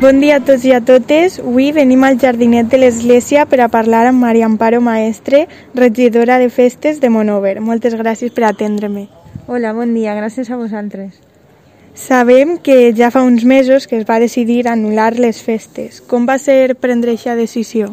Bon dia a tots i a totes. Avui venim al jardinet de l'Església per a parlar amb Maria Amparo Maestre, regidora de festes de Monover. Moltes gràcies per atendre-me. Hola, bon dia, gràcies a vosaltres. Sabem que ja fa uns mesos que es va decidir anul·lar les festes. Com va ser prendre aquesta decisió?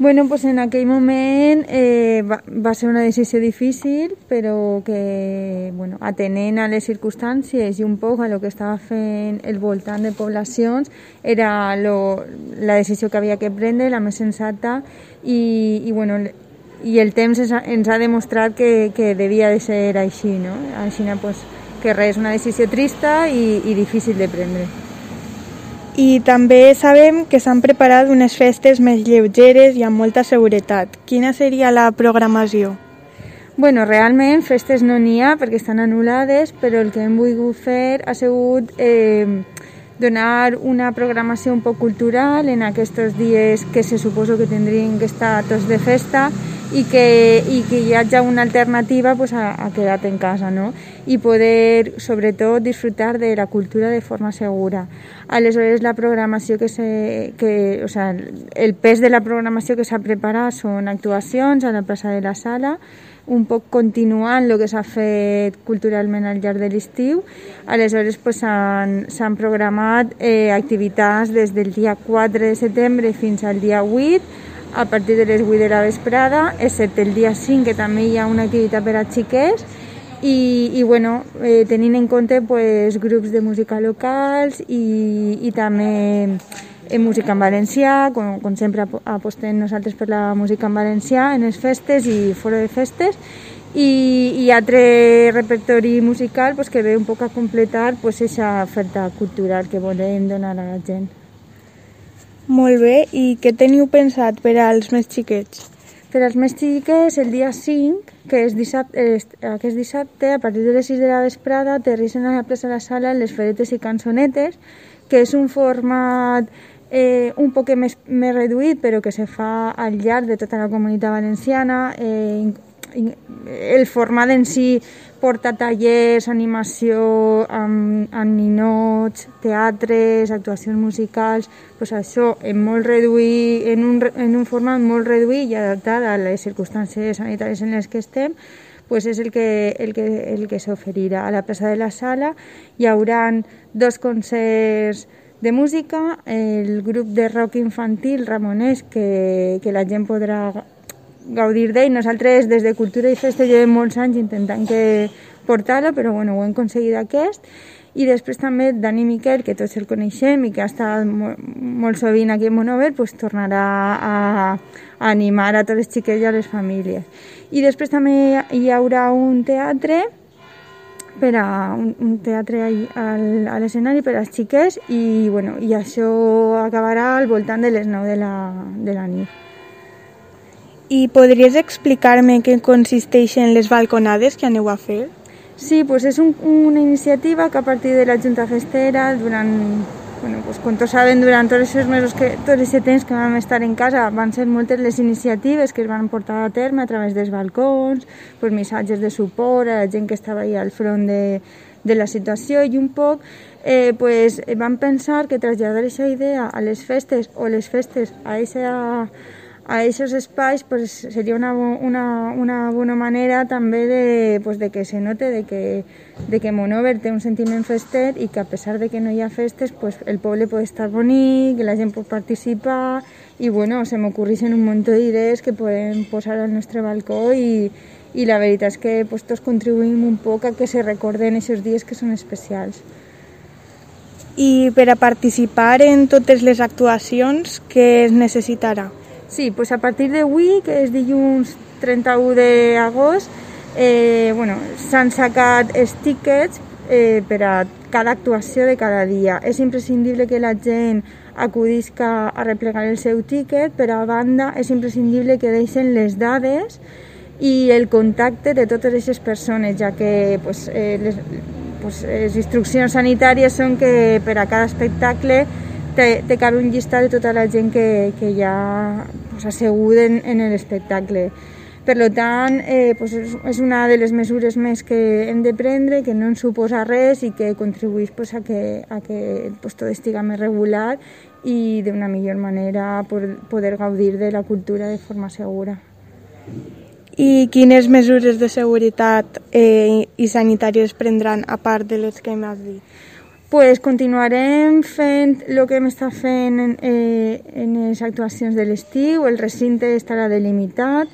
Bueno, pues en aquell moment eh, va, va ser una decisió difícil, però que, bueno, atenent a les circumstàncies i un poc a lo que estava fent el voltant de poblacions, era lo, la decisió que havia que prendre, la més sensata, i, i, bueno, i el temps ens ha, demostrat que, que devia de ser així, no? Així, pues, que res, una decisió trista i, i difícil de prendre. I també sabem que s'han preparat unes festes més lleugeres i amb molta seguretat. Quina seria la programació? Bueno, realment festes no n'hi ha perquè estan anul·lades, però el que hem volgut fer ha sigut eh, donar una programació un poc cultural en aquests dies que se suposo que tindrien que estar tots de festa i que, i que hi hagi una alternativa pues, a, a quedar en casa no? i poder sobretot disfrutar de la cultura de forma segura. Aleshores la programació que, se, que o sea, el pes de la programació que s'ha preparat són actuacions a la plaça de la Sala, un poc continuant el que s'ha fet culturalment al llarg de l'estiu. Aleshores s'han pues, programat eh, activitats des del dia 4 de setembre fins al dia 8 a partir de les 8 de la vesprada, excepte el dia 5, que també hi ha una activitat per a xiquets, i, i bueno, eh, tenint en compte pues, grups de música locals i, i també en música en valencià, com, com sempre apostem nosaltres per la música en valencià en les festes i fora de festes, i, i altre repertori musical pues, que ve un poc a completar pues, aquesta oferta cultural que volem donar a la gent. Molt bé, i què teniu pensat per als més xiquets? Per als més xiquets, el dia 5, que és dissabte, aquest dissabte, a partir de les 6 de la vesprada, aterrissen a la plaça de la sala les feretes i cançonetes, que és un format eh, un poc més, més reduït, però que se fa al llarg de tota la comunitat valenciana. Eh, el format en si porta tallers, animació amb, amb ninots, teatres, actuacions musicals, pues això en molt reduït, en un, en un format molt reduït i adaptat a les circumstàncies sanitàries en les que estem, pues és el que, el que, el que s'oferirà. A la plaça de la Sala hi haurà dos concerts de música, el grup de rock infantil Ramonès, que, que la gent podrà gaudir d'ell. Nosaltres des de Cultura i Festa llevem molts anys intentant que portar-lo, però bueno, ho hem aconseguit aquest. I després també Dani Miquel, que tots el coneixem i que ha estat molt, sovint aquí a Monover, pues, tornarà a, a animar a tots els xiquets i a les famílies. I després també hi haurà un teatre per a un, un teatre al, a l'escenari per als xiquets i, bueno, i això acabarà al voltant de les 9 de la, de la nit. I podries explicar-me què consisteixen les balconades que aneu a fer? Sí, pues és un, una iniciativa que a partir de la Junta Festera, durant, bueno, pues, com tots saben, durant tots aquests mesos, que, tot aquest temps que vam estar en casa, van ser moltes les iniciatives que es van portar a terme a través dels balcons, pues, missatges de suport a la gent que estava ahí al front de, de la situació i un poc eh, pues, vam pensar que traslladar aquesta idea a les festes o les festes a aquesta a aquests espais pues, seria una, una, una bona manera també de, pues, de que se note de que, de que Monover té un sentiment fester i que a pesar de que no hi ha festes pues, el poble pot estar bonic, la gent pot participar i bueno, se m'ocorreixen un munt d'idees que podem posar al nostre balcó i, i la veritat és que pues, tots contribuïm un poc a que se recorden aquests dies que són especials. I per a participar en totes les actuacions, què es necessitarà? Sí, pues a partir d'avui, que és dilluns 31 d'agost, eh, bueno, s'han sacat els tíquets eh, per a cada actuació de cada dia. És imprescindible que la gent acudisca a replegar el seu tíquet, però a banda és imprescindible que deixen les dades i el contacte de totes aquestes persones, ja que pues, eh, les, pues, les instruccions sanitàries són que per a cada espectacle te, te cabe un llistat de tota la gent que, que ja pues, assegut en, en l'espectacle. Per tant, eh, pues és una de les mesures més que hem de prendre, que no ens suposa res i que contribueix pues, a que, a que pues, tot estigui més regular i d'una millor manera poder gaudir de la cultura de forma segura. I quines mesures de seguretat eh, i sanitàries prendran a part de les que m'has dit? Pues continuarem fent el que hem estat fent en, eh, en les actuacions de l'estiu, el recinte estarà delimitat,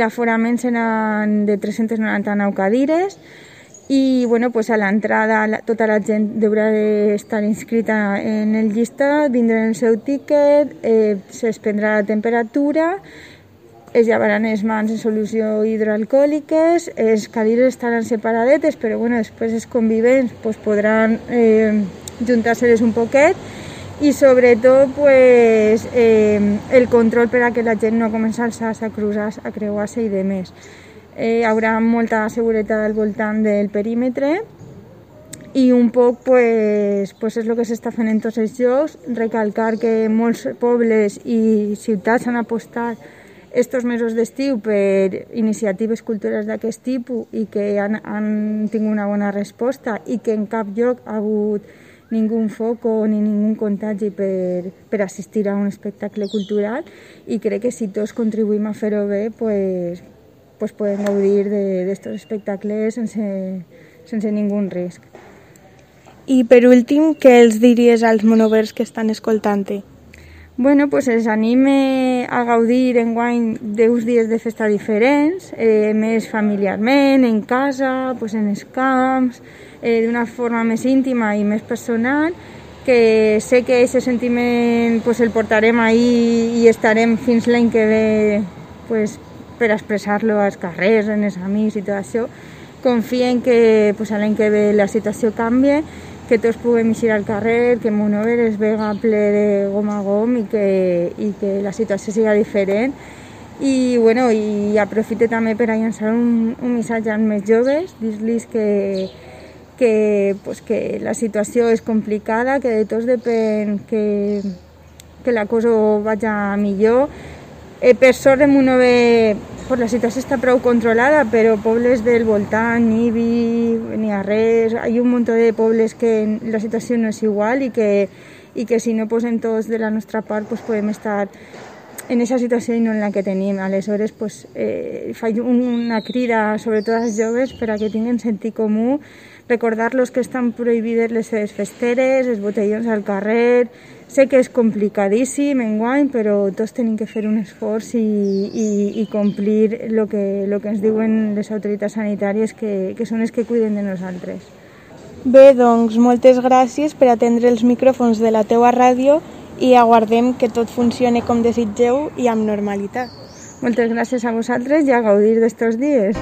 l'aforament serà de 399 cadires. I bueno, pues a l'entrada tota la gent deurà estar inscrita en el llistat, vindre el seu tiquet, eh, se'ls prendrà la temperatura es llevaran les mans en solució hidroalcohòliques, les cadires estaran separadetes, però bueno, després els convivents pues, podran eh, juntar-se-les un poquet i sobretot pues, eh, el control per a que la gent no comenci a alçar-se, a cruzar a creuar-se i de més. Eh, hi haurà molta seguretat al voltant del perímetre i un poc pues, pues és el que s'està fent en tots els llocs, recalcar que molts pobles i ciutats han apostat estos mesos d'estiu per iniciatives culturals d'aquest tipus i que han, han tingut una bona resposta i que en cap lloc ha hagut ningú foco ni ningú contagi per, per assistir a un espectacle cultural i crec que si tots contribuïm a fer-ho bé pues, pues podem gaudir d'estos espectacles sense, sense ningú risc. I per últim, què els diries als monovers que estan escoltant-te? Bueno, pues els anime a gaudir en guany d'uns dies de festa diferents, eh, més familiarment, en casa, pues en els camps, eh, d'una forma més íntima i més personal, que sé que aquest sentiment pues, el portarem ahir i estarem fins l'any que ve pues, per expressar-lo als carrers, en els amics i tot això. Confien que pues, l'any que ve la situació canvia que tots puguem eixir al carrer, que Monover es vega ple de gom a gom i que, i que la situació siga diferent. I, bueno, i aprofite també per a llançar un, un missatge als més joves, dir-los que, que, pues, que la situació és complicada, que de tots depèn que, que la cosa vagi millor. Eh, per sort en Monover pues la situació està prou controlada, però pobles del voltant, Ibi, ni a res, hi ha un munt de pobles que la situació no és igual i que, i que si no posem tots de la nostra part pues podem estar en aquesta situació i no en la que tenim. Aleshores, pues, eh, una crida, sobretot als joves, per a que tinguin sentit comú, recordar-los que estan prohibides les seves festeres, els botellons al carrer, Sé que és complicadíssim en guany, però tots tenim que fer un esforç i, i, i complir el que, lo que ens diuen les autoritats sanitàries, que, que són les que cuiden de nosaltres. Bé, doncs, moltes gràcies per atendre els micròfons de la teua ràdio i aguardem que tot funcione com desitgeu i amb normalitat. Moltes gràcies a vosaltres i a gaudir d'estos dies.